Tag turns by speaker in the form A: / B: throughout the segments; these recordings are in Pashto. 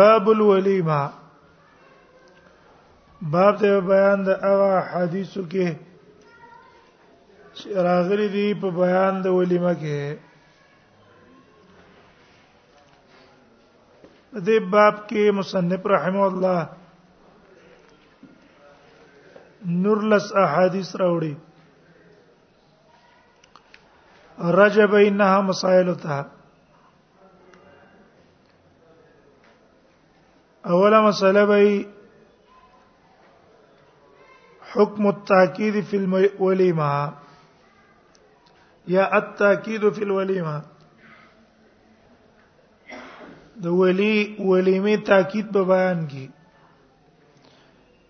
A: باب الولیمه باب د بیان د هغه حدیثو کې راغلي دي په بیان د ولیمه کې دې باب کې مصنف رحم الله نور لس احادیث راوړي رجب انها مسائل ته اوله مسله به حکم التاکید فی الولیمه یا التاکید فی الولیمه د ولی ولیمه تاکید به بیان کی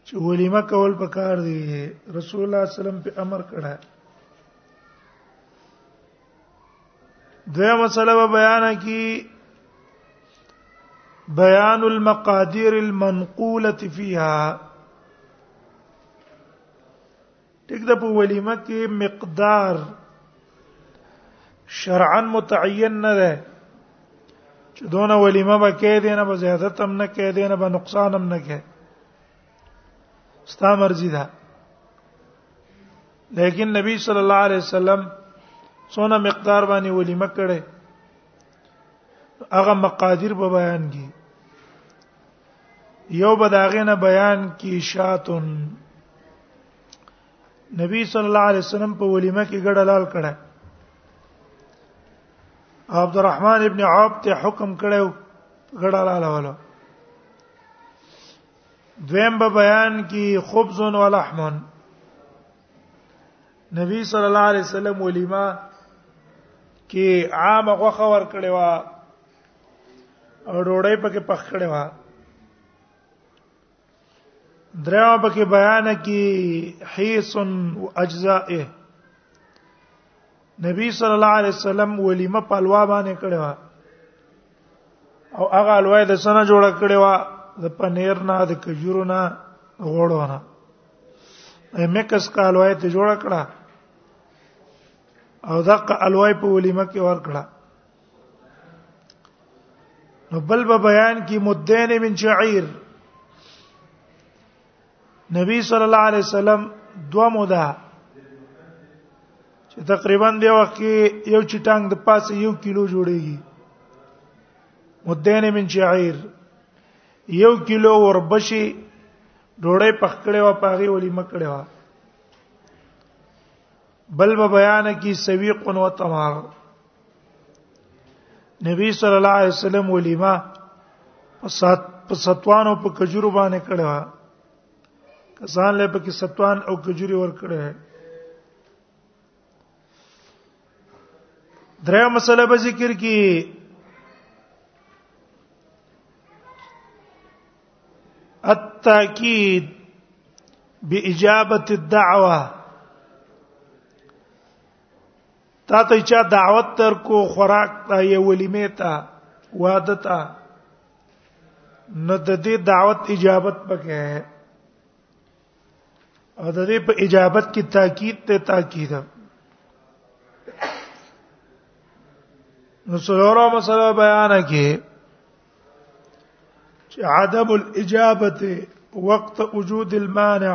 A: چې ولیمه کول پکار دی رسول الله صلی الله علیه وسلم په امر کړه دوه مسله به بیان کی بیان المقادير المنقوله فيها ټیک د په ولیمه کې مقدار شرعا متعین نه ده چې دونه ولیمه به کې دي نه به زیادت هم نه کې دي نه به نقصان هم نه کې ستا مرزي ده لیکن نبی صلی الله علیه وسلم څونه مقدار باندې ولیمه کړي هغه مقادیر په بیان کې یو بداغه نه بیان کې شاتون نبی صلی الله علیه وسلم په ولیمه کې ګډه لال کړه عبدالرحمن ابن عوف ته حکم کړو ګډه لال ولو دویم به بیان کی خبز و لحم نبی صلی الله علیه وسلم ولیما کی عام غوخه ور کړی و او ډوړی پکې پخ کړی و دریا پکې بیان کی حیس و اجزائه نبی صلی الله علیه وسلم ولیمه پلوا باندې کړو او هغه الوای د سنه جوړ کړي وا د پنیر نه د کجورو نه غوړو نه مکس کا الوای ته جوړ کړه او دغه الوای په ولیمه کې ور کړه نو بل به بیان کی مدین من شعیر نبی صلی الله علیه وسلم دوه موده چې تقریبا دی وخت کې یو چټانګ د پاسه یو کیلو جوړیږي مدین من شعیر یو کیلو وربشي ډوړې پخکړې و پاغي ولي مکړې و بل به بیان کی سویق و تمار نبی صلی الله علیه وسلم ولیما په سات په ستوانو په کجورو باندې کړه کسان له پکې ستوان او کجوري ور کړه درې مسله به ذکر کی التاكيد باجابه الدعوه تا ته چا دعوت تر کو خوراک ته یې ولیمه ته واده ته نو د دې دعوت اجابت پکې او د دې په اجابت کې تاکید ته تاکید نو سلورو مسله بیان کې چې عدم الاجابه وقت وجود المانع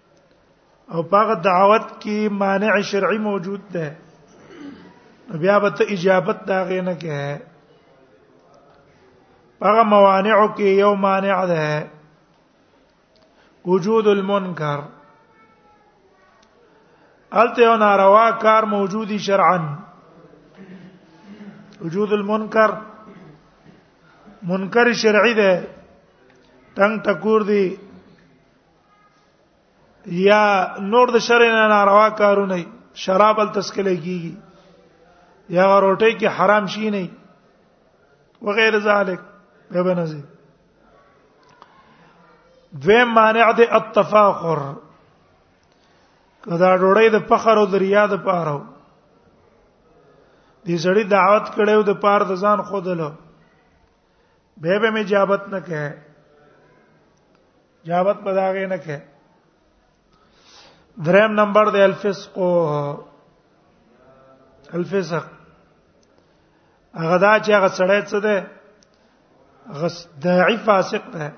A: او پاغه دعوت کې مانع شرعي موجود ده بیا به ته اجابت دا غینه کې ہے هغه موانع کې یو مانع ده وجود المنکر الته یو ناروا کار موجودی شرعا وجود المنکر منکر شرعي ده تنگ ټکور دی یا نور د شر نه ناروا کارونه شراب ال تسکل کیږي یا روټي کې حرام شي نه وغیر ذالک به بنځي دویم مانع د التفاخر کدا ډوړې د فخر او د ریا د پاره دې سړی دعوت کړو د پاره د ځان خودلو به به مې جوابت نه کړي جوابت پداغه نه کړي دریم نمبر د الفسق او الفسق هغه دا چې هغه سړی څه ده غس داعی فاسق ده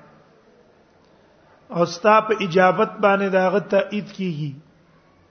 A: او ستا په اجابت باندې داغه تایید کیږي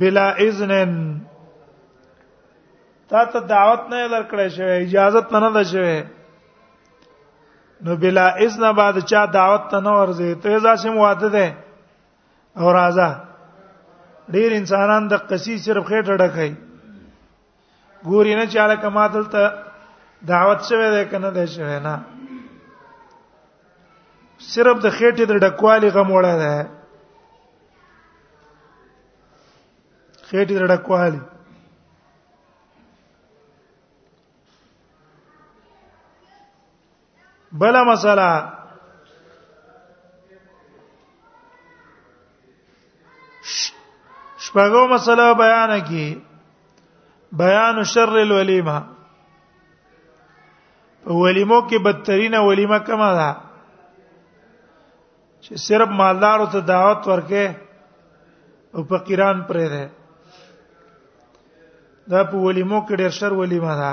A: بلا اذن تا ته دعوت نه درکړې شوی اجازه ته نه ده شوی نو بلا اذن بعد چا دعوت ته نه ورځي ته ځاسې مواده ده او راځه ډیر انسانان د قصې صرف خېټه ډکای ګوري نه چاله کما دلته دعوت شوه ده کنه ده شوه نه صرف د خېټې د ډکوالي غم وړه ده خېټې د ډکوالي بل مسله شپږو مسله بیان کی بیان شر الولیمه ولیمو کې بدترینه ولیمه کومه ده چې صرف مالدارو ته دعوت ورکې او فقیران پرې ده دا په ولیمو کې ډېر شر ولیمه ده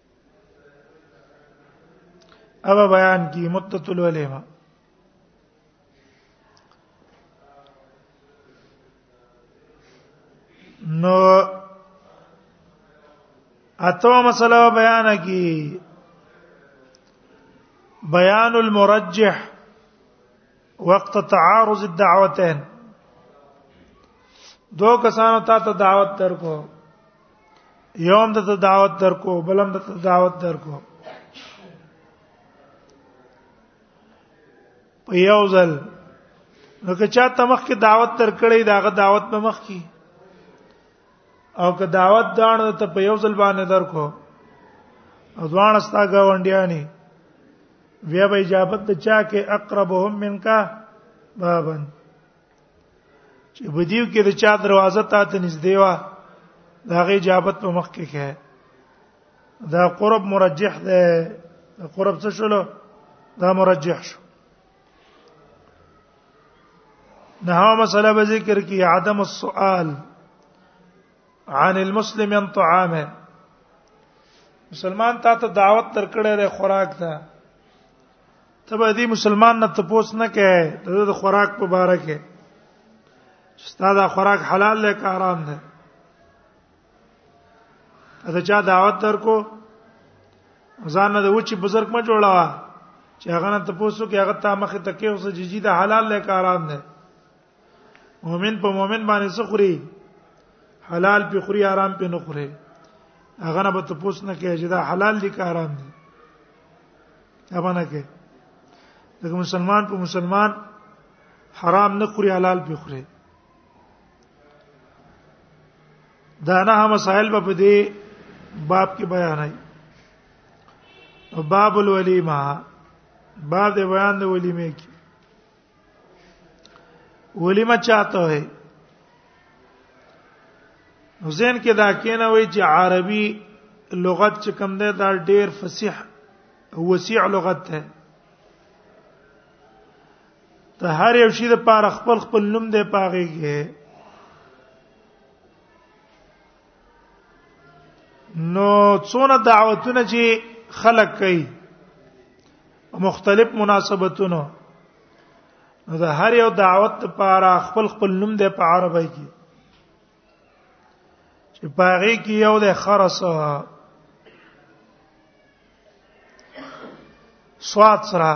A: ابا بیان کی متتل ولیما نو اتو مسله بیان کی بیان المرجح وقت تعارض الدعوتين دو کسانو ته دعوت درکو یوم د دعوت درکو بلم د دعوت درکو په یو ځل نو که چا ته مخ کې دعوت تر کړی داغه دعوت په مخ کې او که دعوت دان ته په یو ځل باندې درکو ځوان استا گاونډیانی بیا به اجابت د چا کې اقربهم منکا بابن چې بدیو کې د چا دروازه ته ته نږدې و دا غي اجابت په مخ کې کې دا قرب مرجح ده قرب څه شول دا مرجح شو نه هو مسله به ذکر کې عدم السؤال عن المسلم ان طعامه مسلمان تا ته دعوت ترکړه له خوراک ته تبه دې مسلمان نه تپوس نه کوي د خوراک په باره کې ستاده خوراک حلال دی که حرام دی دا چا دعوت درکو ځان نه د وچی بزرګ ما جوړاوه چې هغه نه تاسو کې هغه ته مخه تکي اوس ججی د حلال له کاران نه مؤمن په مؤمن باندې څه خوري حلال په خوري حرام په نه خوري هغه نه به ته پوس نه کوي چې دا حلال دي که حرام دي هغه نه کوي لکه مسلمان په مسلمان حرام نه خوري حلال په خوري دا نه مسائل به په دې باب کې بیان آئے باب الولیمه باب د بیان د ولیمه کې ولیمه چاته وي حسین کې دا کینه وای چې عربي لغت چې کم ده دا ډیر فصیح وسیع لغت ده ته هر یو شی د پاره خپل خپل نوم دی پاغه کې نو څونه دعوتونه چې خلق کوي مختلف مناسبتونو نو د هر یو دعوت لپاره خپل خپل نوم دی په عربی کې چې پاره کې یو د خرصه صاد سره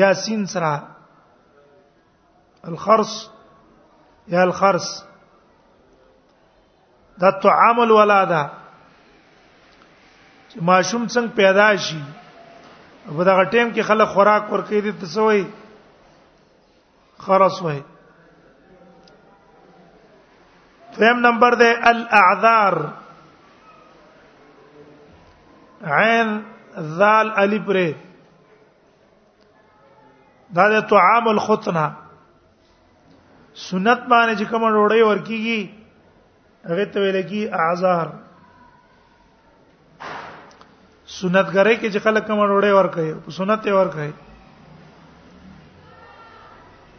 A: یاسین سره الخرص یا الخرص دا طعام الولاده چې ماشوم څنګه پیدا شي په دغه ټیم کې خلک خوراک ورکې دي ته سوې خرص وای دویم نمبر دی الاعذار عین ذال الف ره دا د طعام الخطنه سنت باندې چې کوم ډوړې ورکیږي هغه ته ویل کی اعذار سنت غره کې چې خلک کوم ډوړې ورکړي سنت یې ورکړي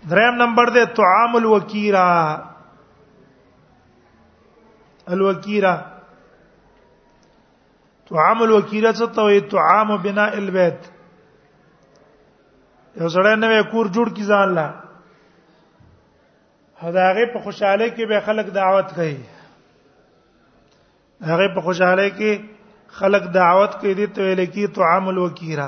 A: دریم نمبر دی طعام الوکیرا الوکیرا طعام الوکیله څه ته وي طعام بناء البيت یو سره نوې کور جوړ کی ځان لا هداغه په خوشاله کې به خلک دعوت کوي هغه په خوشاله کې خلک دعوت کوي دي ته ویل کی طعام الوکیره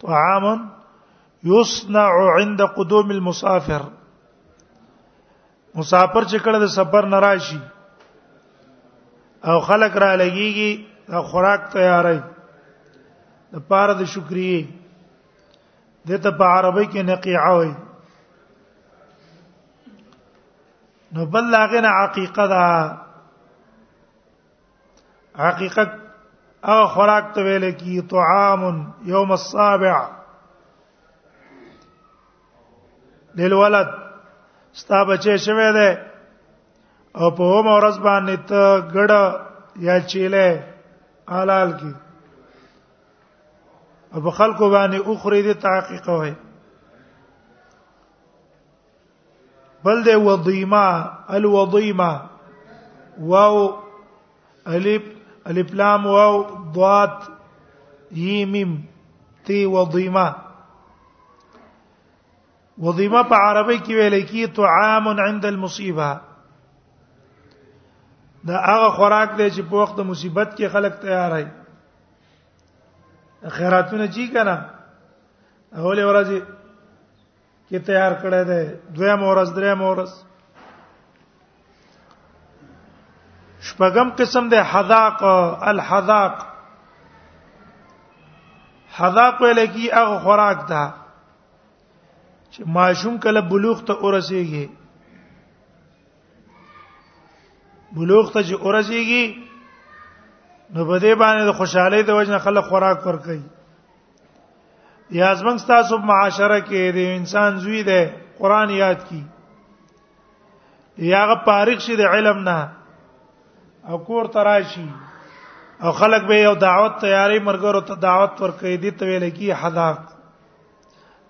A: طعام يصنع عند قدوم المسافر مسافر چې کله د سفر نه راشي او خلک را لګيږي او خوراک تیارای د پاره د شکرې دته په عربی کې نقیعه وي نو بل لاغه نه حقیقت ده حقیقت هغه خوراک ته ویل کی طعام یوم السابع للولد ستا بچی شوه دی او په هم ورځ باندې ته ګړه یا چیله حلال کی او په خلکو باندې اخري دي تحقیق وای بل د وضیما الوضیما واو الف الف لام واو ضاد یمیم تی وضیما وضیما په عربی کې ویل کی طعام عند المصیبه دا هغه خوراک دی چې په وخت د مصیبت کې خلک تیار وي خیراتونه چی کنه اول ورځ کې تیار کړی دی دویم ورځ دریم ورځ شپږم قسم دی حذاق الحذاق حذاق ویل کی هغه خوراک ده چې ماشوم کله بلوغ ته ورسیږي بلوغ ته چې ورسیږي نو په دې باندې د خوشحالۍ د وجنه خلک خوراک ورکړي یا زمنګ تاسو په معاشره کې د انسان زوی دی قران یاد کی یاغه پاریخ شي د علم نه او کور تراشی او خلک به یو دعوت تیاری مرګرو ته دعوت ورکړي دي ته ویل کی حداق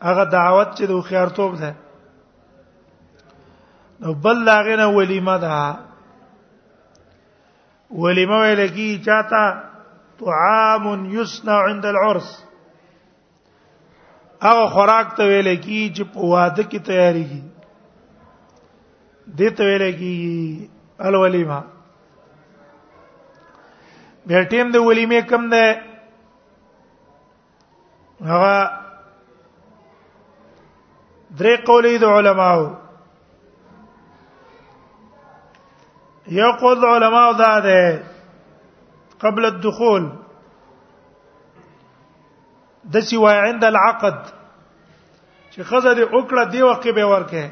A: هغه دعوت چې د خيارتوب ده نو بل لاغه نه ولیمه ده ولما ویل کی چاته طعام یصنع عند العرس او خوراک ته ویل کی چې په واده کې تیاری کی دته ویل کی الولیمه بیا ټیم د ولیمه کم ده هغه درې قولې د علماو یو قول د علماو دا ده قبل الدخول د سی وای عند العقد چې خزه دې وکړه دی وخت به ورکه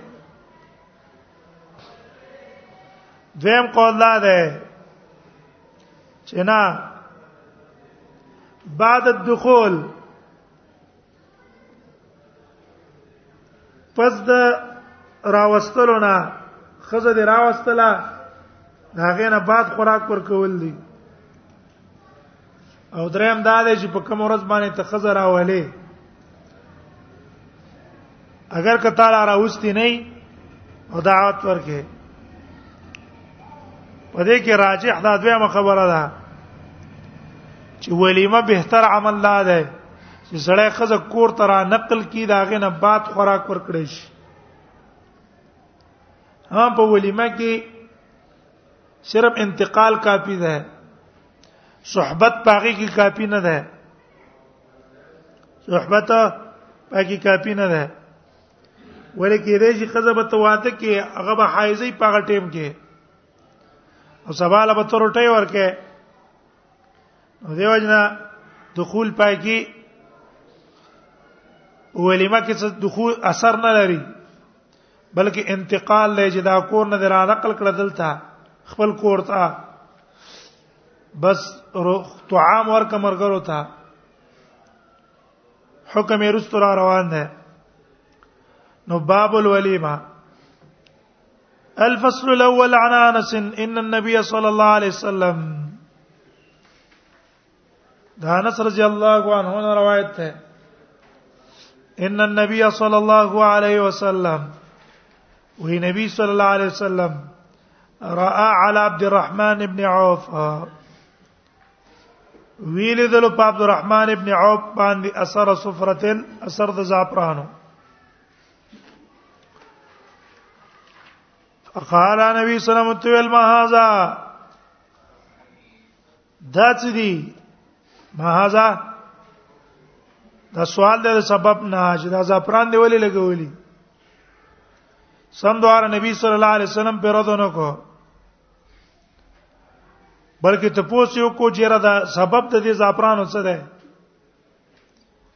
A: دویم قول دا ده چې نه بعد الدخول پس د راوستلو نه خزه دی راوستله هغه نه بعد خوراک ورکول دي او دریم دا دی چې په کوم ورځ باندې ته خزر راولې اگر که تعالی راوستي نه او دعوت ورکې په دې کې راجح دا دویمه خبره ده چې ولیمه بهتر عمل لا ده چې سړی خزه کور ترا نقل کی داغه نه بعد خوراک ورکړي شي هم په ولیمه کې صرف انتقال کافی ده صحبت پاګه کی کافی نه ده صحبت پاګه کافی نه ده ولې کې دې چې خزه به تواته کې هغه به حایزې پاګه ټیم کې او سوال به تر ټی ورکه دیو جنا دخول پاګه ولیمه کې څه دخول اثر نه لري بلکې انتقال لې چې دا کور نه درا نقل کړه دلته خپل کور ته بس طعام ورک مرګرو ته حکم یې رستور روان ده نو باب الولیمه الفصل الاول عن انس ان النبي صلى الله عليه وسلم دا انس رضی الله عنه نه روایت ده ان النبي صلى الله عليه وسلم وهي نبي صلى الله عليه وسلم راى على عبد الرحمن بن عوف ویل دلو په عبد الرحمن ابن عوف باندې اثر صفرتن اثر د زعفرانو فقال نبی صلی الله علیه وسلم ما هذا دا څه دي مهاذا دا سوال د سبب نه چې دا زعفران دی ولې لګولې سم دواره نبی صلی الله علیه وسلم پر ودونه کو بلکې ته پوس یو کو چیرې دا سبب د دې زعفرانو څه ده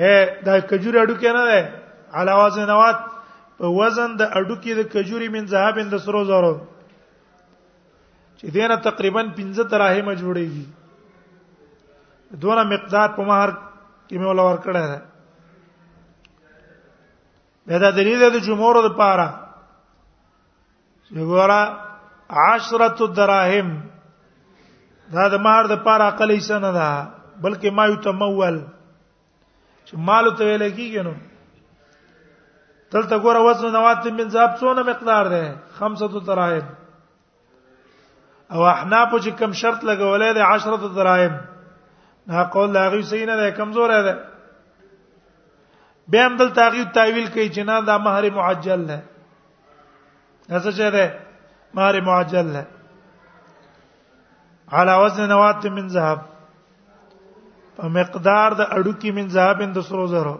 A: اے دا کجوري اډو کې نه ده علاوه زنوات په وزن د اډو کې د کجوري من ذهب د سرو زرو چې دینه تقریبا 15 تراهمه جوړیږي دونه مقدار په مہر کې مولا ور کړه ده به دا دلیل د جمهور لپاره وګوره عشرۃ الدراهم دا د مہر د پاره عقل یې سن ده بلکې ما یو تمول چې مال ته ویل کیږي نو دلته ګوره وزن نوات من ذهب څونه مقدار ده خمسه دراهم او احنا په چې کم شرط لګولې ده 10 دراهم نه قول لا غي صحیح نه ده کمزور ده به هم دلته غي تعویل کوي چې نه دا مہر معجل ده هڅه چه ده مار معجل ده على وزن نوات من ذهب په مقدار د اډو کې من ذهب د سرو زرو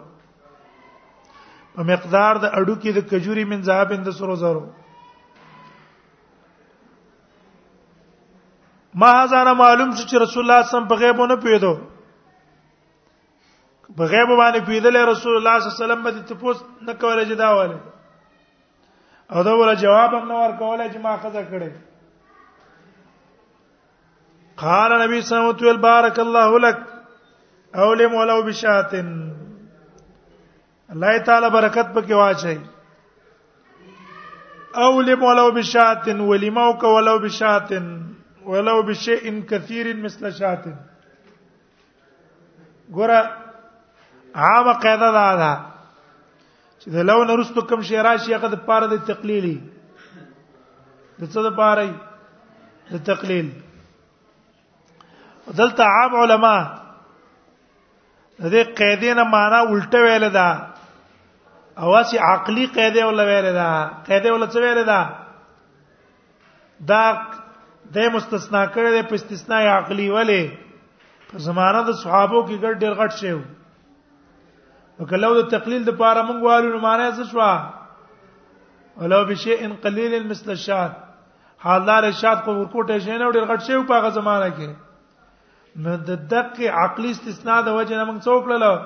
A: په مقدار د اډو کې د کجوري من ذهب د سرو زرو ما ځانه معلوم شو چې رسول الله صم په غیبونه پیدو په غیب باندې پیدل رسول الله صلی الله علیه وسلم باندې ته پوس نه کولای چې دا وله او دا ولا جواب هم نه ورکولای چې ما خزه کړي قال نبی صلی الله علیه وسلم بارک الله لك اولم ولو بشاتن الله تعالی برکت پکې واچي اولم ولو بشاتن ولمو کو ولو بشاتن ولو بشيء كثير مثل شاتن ګوره عامه قاعده دا ده چې د لون رستو کم شی راشي هغه د پاره د تقلیلی د څه د پاره د تقلیل دلته عام علما د دې قاعده نه معنا الټه ویل ده اواسی عقلی قاعده ولا ویل ده قاعده ولا څه ویل ده دا د مستثنا کړي د په استثناء عقلی ولې په زمانه د صحابو کې ګډ ډېر غټ شي نو کله د تقلیل د پاره مونږ وایو نو معنی څه شو ولو بشیء قلیل مثل الشات حالدار شات کو ورکوټه شي نه ډېر غټ شي په هغه زمانه کې نو د دق عقلی استثناء د وجه نه مونږ څوک لړل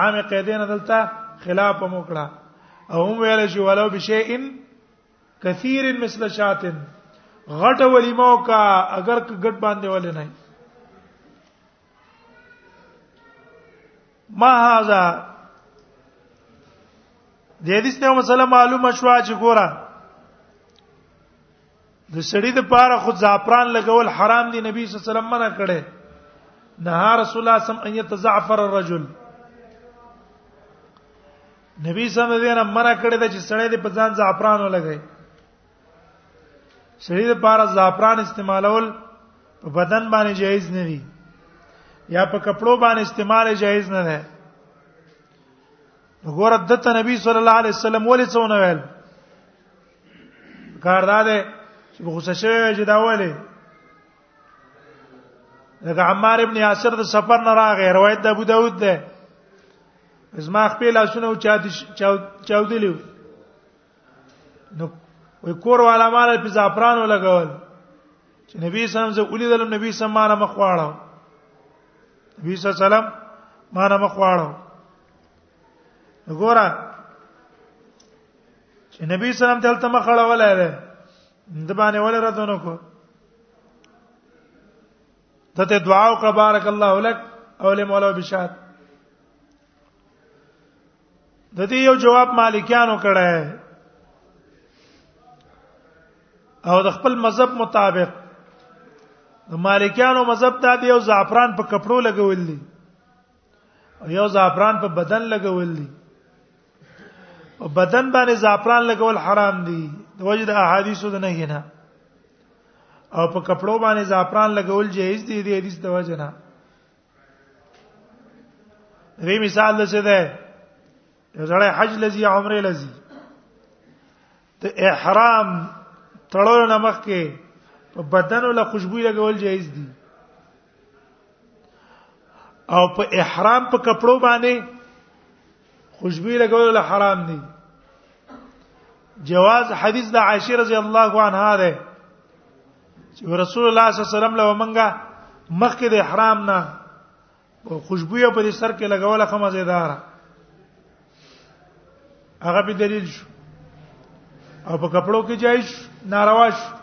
A: عام قیدین دلته خلاف مو کړه او هم ویل شي ولو بشیء کثیر مثل شاتن غټ ولیمه کا اگر ګډ باندې ولې نه ما هاذا د حدیث نه مسله معلومه شو چې ګوره د سړی د پاره خود زعفران لګول حرام دی نبی صلی الله علیه وسلم منع کړي نه رسول الله صلی الله علیه وسلم ان يتزعفر الرجل نبی صلی الله علیه وسلم منع کړی دا چې سړی د پزان زعفران ولګي سړی د پاره زعفران استعمالول په بدن باندې جایز نه دی یا په کپړو باندې استعمال جایز نه ده وګوره د ته نبی صلی الله علیه وسلم ولې څونه ویل کار دا ده چې غوسه شوی چې دا ولې لکه عمار ابن یاسر د سفر نه راغی روایت د ابو داود ده زما خپل لاسونه او چا چاودلیو نو وای کور والا مال په زعفران ولګول چې نبی سلام زه ولیدل نبی سلام ما نه مخواړو نبی سلام ما نه مخواړو وګوره چې نبی سلام دلته مخړه ولای دی د باندې ولې رد نه کو ته دعا او بارک الله لك او له مولا بشاد د دې یو جواب مالکیانو کړه او د خپل مذهب مطابق د مالکیانو مذهب ته دی او زعفران په کپړو لګول دي او یو زعفران په بدن لګول دي او بدن باندې زعفران لګول حرام دي د وجد احادیثو د نه نه او په کپړو باندې زعفران لګول جایز دي د حدیث د وجه نه ری مثال د څه ده یو ځړی حج لذي عمره لذي ته احرام تړلو نه مخکې په بدن ولا خوشبو لګول جایز دي او په احرام په کپړو باندې خوشبوئی لګول حرام دي جواز حدیث د عائشه رضی الله عنها ده چې رسول الله صلی الله علیه وسلم له منګه مخکې د احرام نه خوشبوئی په سر کې لګول خمه زیدار هغه به دلیل شو او په کپړو کې جایز ناروا شو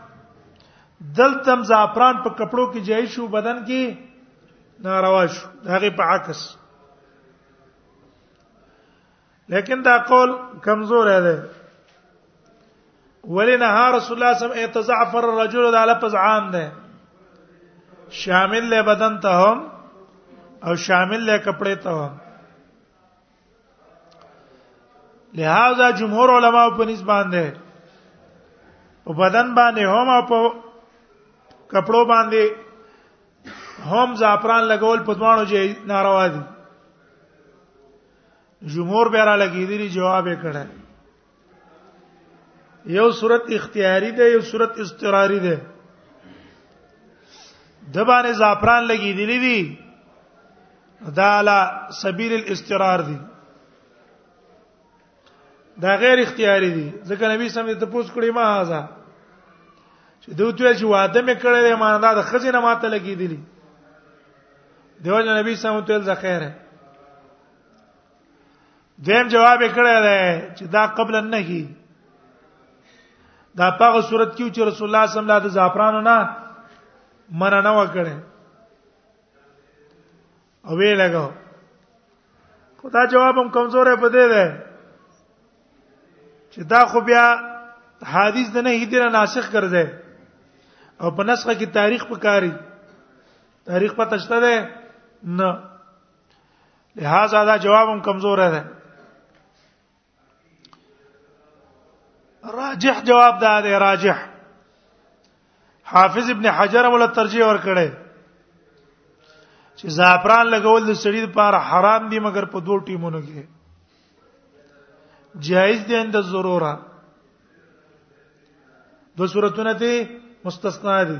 A: دلتم زعفران په کپړو کې جایز شو بدن کې ناروا شو هغه په عکس لیکن دا قول کمزور دی ولنا رسول الله صلی الله علیه وسلم اتزعفر الرجل دا لفظ عام دی شامل له بدن ته هم او شامل له کپڑے ته هم لہذا جمهور علما په نسبت باندې او بدن باندې هم او په کپړو باندې هم زعفران لګول په دوانو جې ناروا دي جمهور به را لګیدلی جواب یې کړه یو صورت اختیاری ده یو صورت اضطراری ده د باندې زعفران لګی دی دی دا علا سبیل الاستقرار دی دا غیر اختیاری دی ځکه نبی سم ته پوس کړی ما هاذا چې دوی ته چې وعده مې کړې ما دا د خزینه ماته لګی دی دیو جن نبی سم ته ځخیره دیم جواب کړی دی چې دا قبل نه کی دا پاغه صورت کې چې رسول الله صلی الله علیه وسلم د زعفرانو نه منع نه وکړي او وی لګاو خدا جواب هم کمزورې پدې ده چې دا خو بیا حدیث د نه هیدره ناسخ ګرځي او په نسخه کې تاریخ پکاري تاریخ پته شته ده نه لہذا دا جواب هم کمزور دی راجح جواب دا دی راجح حافظ ابن حجر ولا ترجیح ور کړی چې زعفران لګول د سړي لپاره حرام دي مګر په دوه ټیمونو کې جائز دي اند ضروره دو صورتونه ته مستثنا دي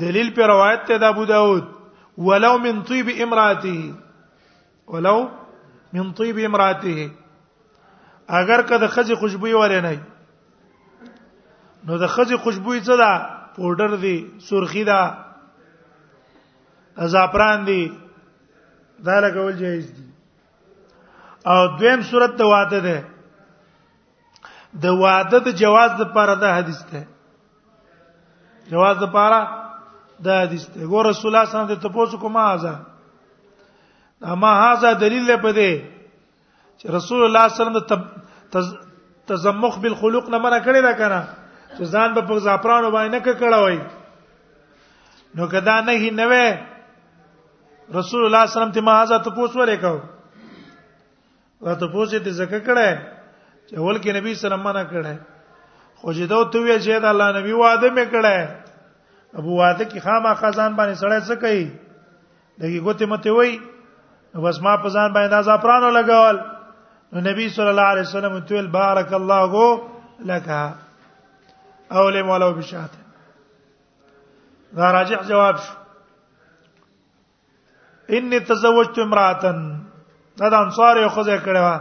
A: دلیل په روایت ته د ابو داود ولو من طيب امراته ولو من طيب امراته اگر که د خځې خوشبوئی ولې نه نو د خځې خوشبوئی څه ده پودر دی سرخی ده زعفران دی دا لګول جایز دي او دویم صورت ته واده ده د وعده د جواز د پاره دا حدیث ده جواز د پاره دا حدیث ده ګور رسول الله صلی الله علیه وسلم ته پوښتنه کوم هاذا اما هاذا دلیل له پدې چې رسول الله صلی الله علیه وسلم تزمخ بالخلق نه منع کړی دا کنه چې ځان په زعفرانو باندې نه کړه وای نو کدا نه هی نه رسول الله صلی الله علیه وسلم ته ما هاذا ته پوښتنه وکړه دا ته پوسه ته زکه کړه چې اول کې نبی صلی الله علیه وسلم نه کړه خو چې دا ته وی چې دا الله نبی وعده مې کړه ابو وعده کې خامہ خزان باندې سړی څه کوي دغه ګوته مته وای بس ما په ځان باندې دا زعفران لګول نو نبی صلی الله علیه وسلم تول بارک الله لك اولم ولو بشات دا راجح جواب شو انی تزوجت امراتن دا د انصار یو خزه کړه وا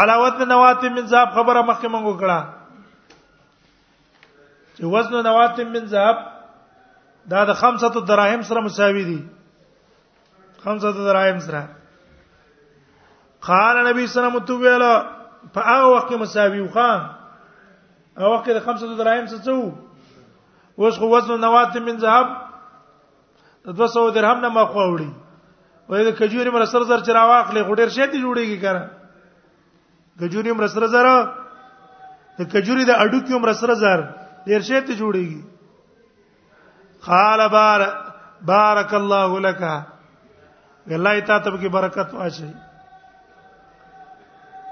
A: علاوت نوات من ذهب خبره مخکې مونږ وکړه چې وزن نوات من ذهب دا د خمسه دراهم سره مساوي دي خمسه دراهم سره قال نبی صلی الله علیه وسلم ویلا په هغه وخت مساوي وخا هغه وخت د خمسه دراهم څه څو اوس خو وزن نوات من ذهب 200 درهم نه مخ وړي وای د کجوري مر سر زر چر واخلې غډیر شې ته جوړيږي کنه کجوري مر سر زر د کجوري د اډو کې مر سر زر ډیر شې ته جوړيږي قال بار بارك الله لك الله تا ته کې برکت واچي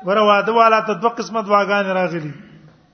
A: ور واده والا ته دوه قسمت واغان راغلي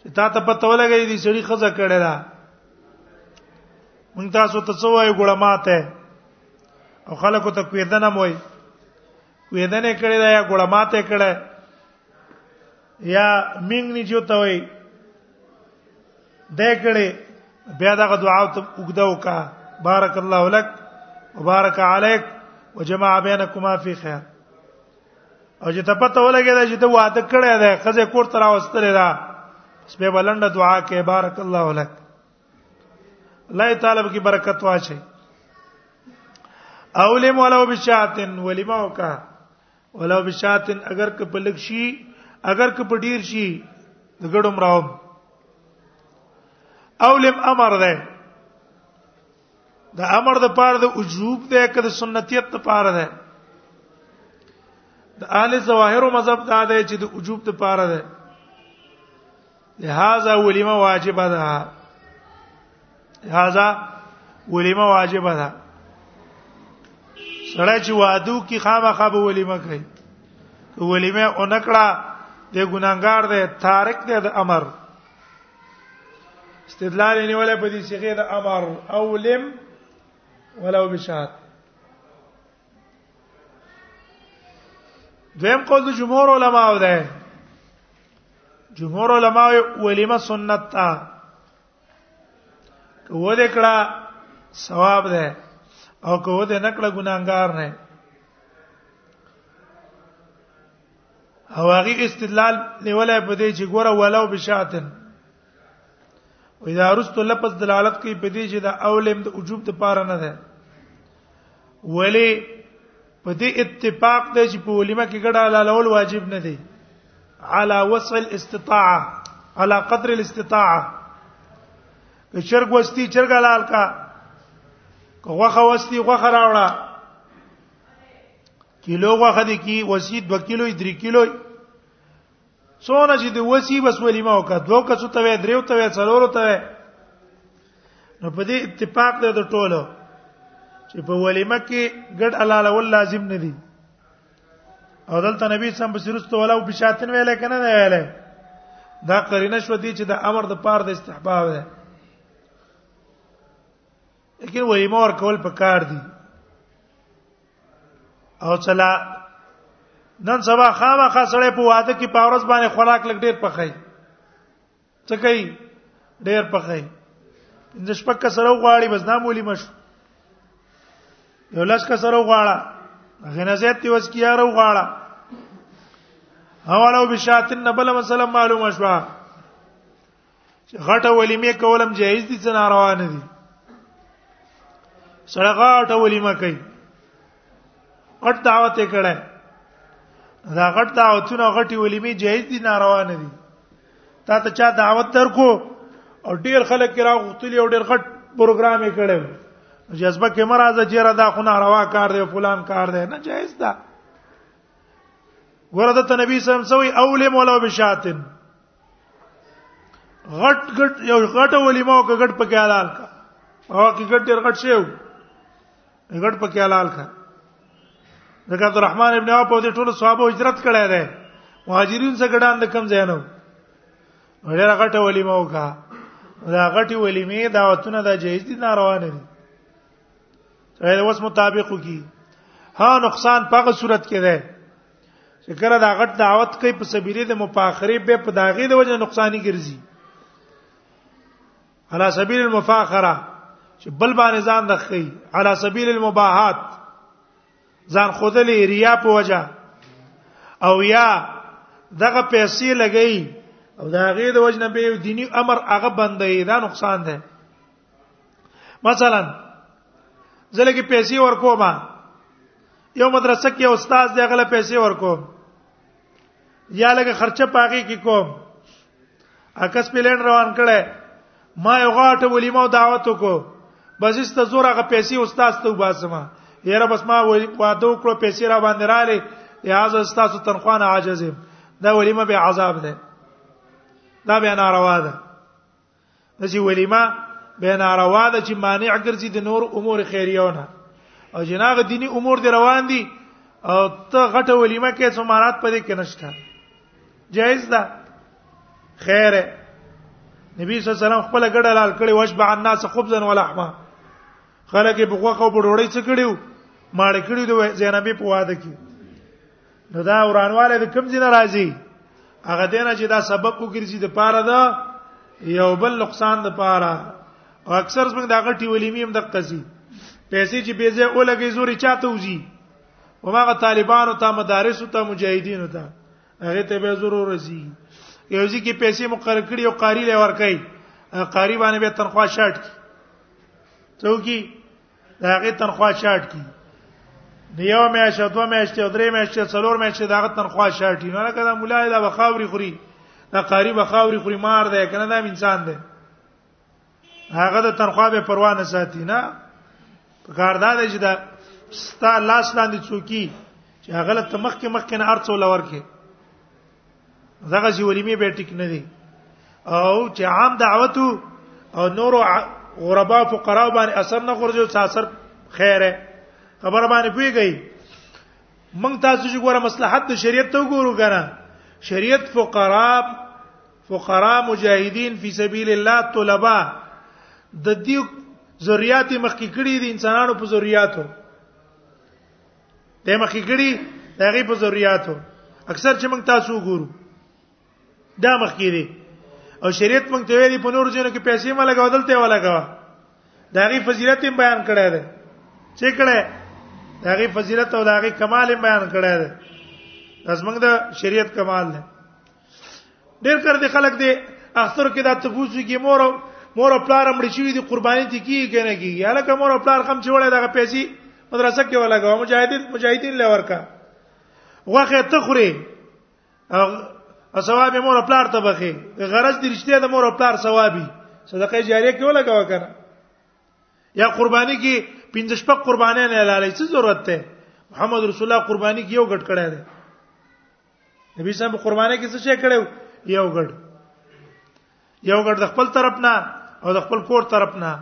A: چې تا ته پته ولګی دي سړي خزه کړي دا مونږ تاسو ته څو وایو ګړه ماته او خلکو ته کویدنه موي کویدنه کړي دا یا ګړه ماته کړي یا مینګ نه جوته وي دې کړي بیا دا دعا ته وګدا وکا بارک الله لك وبارك عليك وجمع بينكما في خير او چې ته پته ولګې دا چې ته واده کړې ده خزه کور تر اوستلې ده پس به بلند دعا کې بارک الله ولک الله تعالی کی برکت واچي اولم ولو بشاتن ولما وکا ولو بشاتن اگر که پلک شي اگر که پډیر شي د ګډم راو اولم امر ده دا امر د پاره د وجوب ده که د سنتیت د پاره ده د اهل ظواهر مذهب دا ده چې د وجوب د پاره ده لہذا ولیمه واجبه ده لہذا ولیمه واجبه ده سره چې وادو کې خامخا به ولیمه کوي ولیمه اونکړه د ګناګار ده تارک ده د امر استدلال یې نیولې په دې صيغه د امر او لم ولو بشات دویم قول د جمهور علما و ده جمهور علما ولما سنت تا کو دې کړه ثواب ده او کو دې نکړه ګناګار نه او هغه استدلال نیولای په دې چې ګوره ولو بشاتن و اذا رست لفظ دلالت کوي په دې چې دا اولم د وجوب د پاره نه ده ولی په دې اتفاق دی چې په ولیمه کې ګډه لالول واجب نه دی على وسع الاستطاعه على قدر الاستطاعه که چرګ وستی چرګ لال کا که غوخه وستی غوخه راوړه کیلو غوخه دي کی وسی 2 کیلو 3 کیلو څونه چې د وسی بس ولیمه وکړه دوه کسو ته وې دریو ته وې څلورو ته وې نو په دې اتفاق ده د ټولو چې په ولیمه کې ګډ حلال ول لازم نه دي او دلته نبی سم په سرستو ولا او بشاتن ویل کنه نه ویل دا قرینه شو دي چې د امر د پاره د استحباب ده لیکن وای مور کول په کار دي او چلا نن سبا خامخا سره په واده کې په ورځ باندې خوراک لګ ډیر پخای څه کوي ډیر پخای د شپک سره غواړي بس نام ولي مش یو لاس کا سره غواړه غنه زیات دی وس کیاره غواړه هوالو بشاتن بل مثلا معلومه شوه چې غټه ولیمه کولم جایز دي څنګه روان دي سره غټه ولیمه کوي غټ دعوت یې کړه دا غټ دعوتونه غټي ولیمه جایز دي ناروا نه دي تا ته چا دعوت درکو او ډیر خلک را غوتلی او ډیر غټ پروګرام یې کړو جذبه کې مرزه جره دا خو ناروا کار دی فلان کار دی نه جایز ده ورته نبی صلی الله علیه وسلم سوی اولم ولو بشاتن غټ غټ یو غټ ولیمه او غټ پکې حلال کا او کې غټ ډیر غټ شیو غټ پکې حلال کا دغه عبدالرحمن ابن عوف په دې ټولو صحابه هجرت کړی دی مهاجرین څخه ګډان د کم ځای نه ډیر غټ ولیمه وکا دا غټي ولیمه دعوتونه د جهیز دي ناروا نه دي دا اوس مطابق کی ها نقصان په صورت کې ده چې کله دا غټ دعوت کوي په سبیلې د مفاخره به په داغې د وجه نقصانی ګرځي على سبيل المفاخره چې بل باندې ځان دخی على سبيل المباحات ځان خودلې ریا په وجه او یا دغه پیسې لګی او دا غي د وجنه به دینی امر هغه بندې دا نقصان ده مثلا زله کې پیسې ورکوم یو مدرسه کې استاد دی غله پیسې ورکوم یا لګه خرچه پاږي کې کوم اکس پلان روان کړي ما یو غاټه ولیمه او دعوت وکړو بس است زور هغه پیسې استاد ته وباسم یاره بس ما وی واده وکړو پیسې را باندې رااله یاز استاد تنخوان عاجز دا ولیمه به عذاب ده دا به ناروا ده دسی ولیما به ناروا ده چې مانع ګرځي د نور امور خیریونه او جناغ دینی امور دی روان دي او ته غټه ولیمه کې څو مارات پدې کې نشته جایز ده خیره نبی صلی الله علیه وسلم خپل ګډه لال کړي وشبع الناس خبزا ولحما خلک په غوخه په ډوړی څه کړیو ماړ کړیو د زینبې په واده کې نو دا ورانواله د کوم ځای راځي هغه دینه چې دا سبب وګرځي د پاره دا یو بل نقصان د پاره او اکثر څنګه دا غټي ولیمې هم د قصي پیسې چې بیزه اولګي زوري چاته وځي او هغه طالبانو ته مدارس ته مجاهدینو ته هغه ته به ضرور رسی یو ځکه پیسې مقرر کړي او قاری لې ورکړي قاری باندې به تنخواه شاټ کی څوکي دا هغه تنخواه شاټ کی د یو میاشت او دوه میاشتې او درې میاشتې او څلور میاشتې دا هغه تنخواه شاټ کی نه کړه مولا دا بخاوري خوري دا قاری بخاوري خوري مار دی کنه دا انسان دی هغه د تنخواه به پروا نه ساتي نه په کار دا دی چې دا ستا لاس لاندې څوکي چې هغه له تمخ کې مخ کې نه ارڅو لور کې دغه سی ولیمه به ټیک نه دی او چې عام دعوت او نور غربا فقرا باندې اثر نه غورځي او اثر خیره خبر باندې پیږي مونږ تاسو چې ګوره مصلحت د شریعت ته ګورو کنه شریعت فقرا فقرا مجاهدین فی سبیل الله طلبه د دې ذریات مخکې کړي دي انسانانو په ذریاتو ته مخکې کړي دا غي په ذریاتو اکثر چې موږ تاسو وګورو دا مخکې دي او شریعت موږ ته ویلي په نور جنو کې پیسې ما لګاو دلته ولا غوا دا غي فضیلت هم بیان کړی دی چې کړه دا غي فضیلت او دا غي کمال هم بیان کړی دی زمنګ دا شریعت کمال دی ډیر کړ دي خلک دي اختر کې دا تفوسو کې مور مور پلار مړ شي دي قرباني دي کیږي کنه کیږي الکه مور پلار کم چې وړه دغه پیسې مدرسه کې ولا غو مجاهدین مجاهدین لور کا واخه تخري او ثواب مور او پلار ته بخي غرض دې رښتیا د مور او پلار ثوابي صدقه جاریه کې ولا غوا کنه یا قرباني کې پنځه شپه قربانې نه لالې څه ضرورت ده محمد رسول الله قرباني کې یو غټ کړه ده نبی صاحب قربانه کې څه شي کړو یو ګډ یو ګډ د خپل طرف نه او د خپل کور طرف نه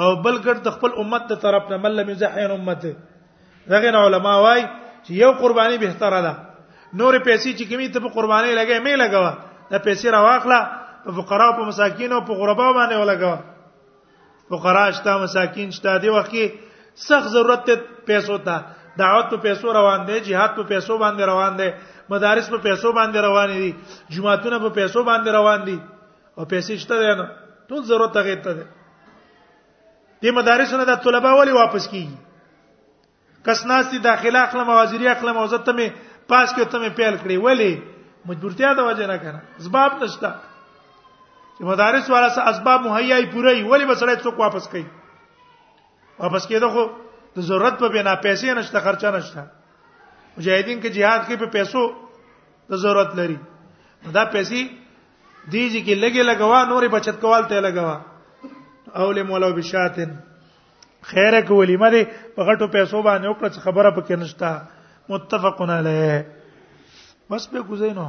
A: او بل ګډ د خپل امت د طرف نه مله من زحین امت دغه علماء وای چې یو قرباني به تر ده نور پیسې چې کمی ته په قرباني لګې مې لګوا دا پیسې راواخله په فقراو په مساکینو په غرباو باندې ولګوا فقرا شته مساکین شته دی وخت کې سخت ضرورت ته پیسو ته دعوت په پیسو روان دی jihad په پیسو باندې روان دی مدارس په پیسو باندې روان دي جمعهتون په پیسو باندې روان دي او پیسې شته دی نه ټول ضرورت هغه ته دی د مدارسونو د طلبه ولی واپس کیږي کس ناس دي داخله اخلم او حاضری اخلم او زته می پاس کې ته می پیل کړی ولی مجبورتیا د وجه نه کنه اسباب نشته چې مدارس والا سه اسباب مهیا ای پوره ای ولی بسړی څوک واپس کوي واپس کېده خو د ضرورت په بنا پیسې نشته خرچه نشته مجاهدین کې jihad کې په پیسو د ضرورت لري دا پیسې دیږي کې لګي لګوا نورې بچت کول ته لګوا اول مولا بشاتن خیره کې ولیمه ده په غټو پیسو باندې او کړه خبره پکې نشته متفقون علیه بس به کوزینو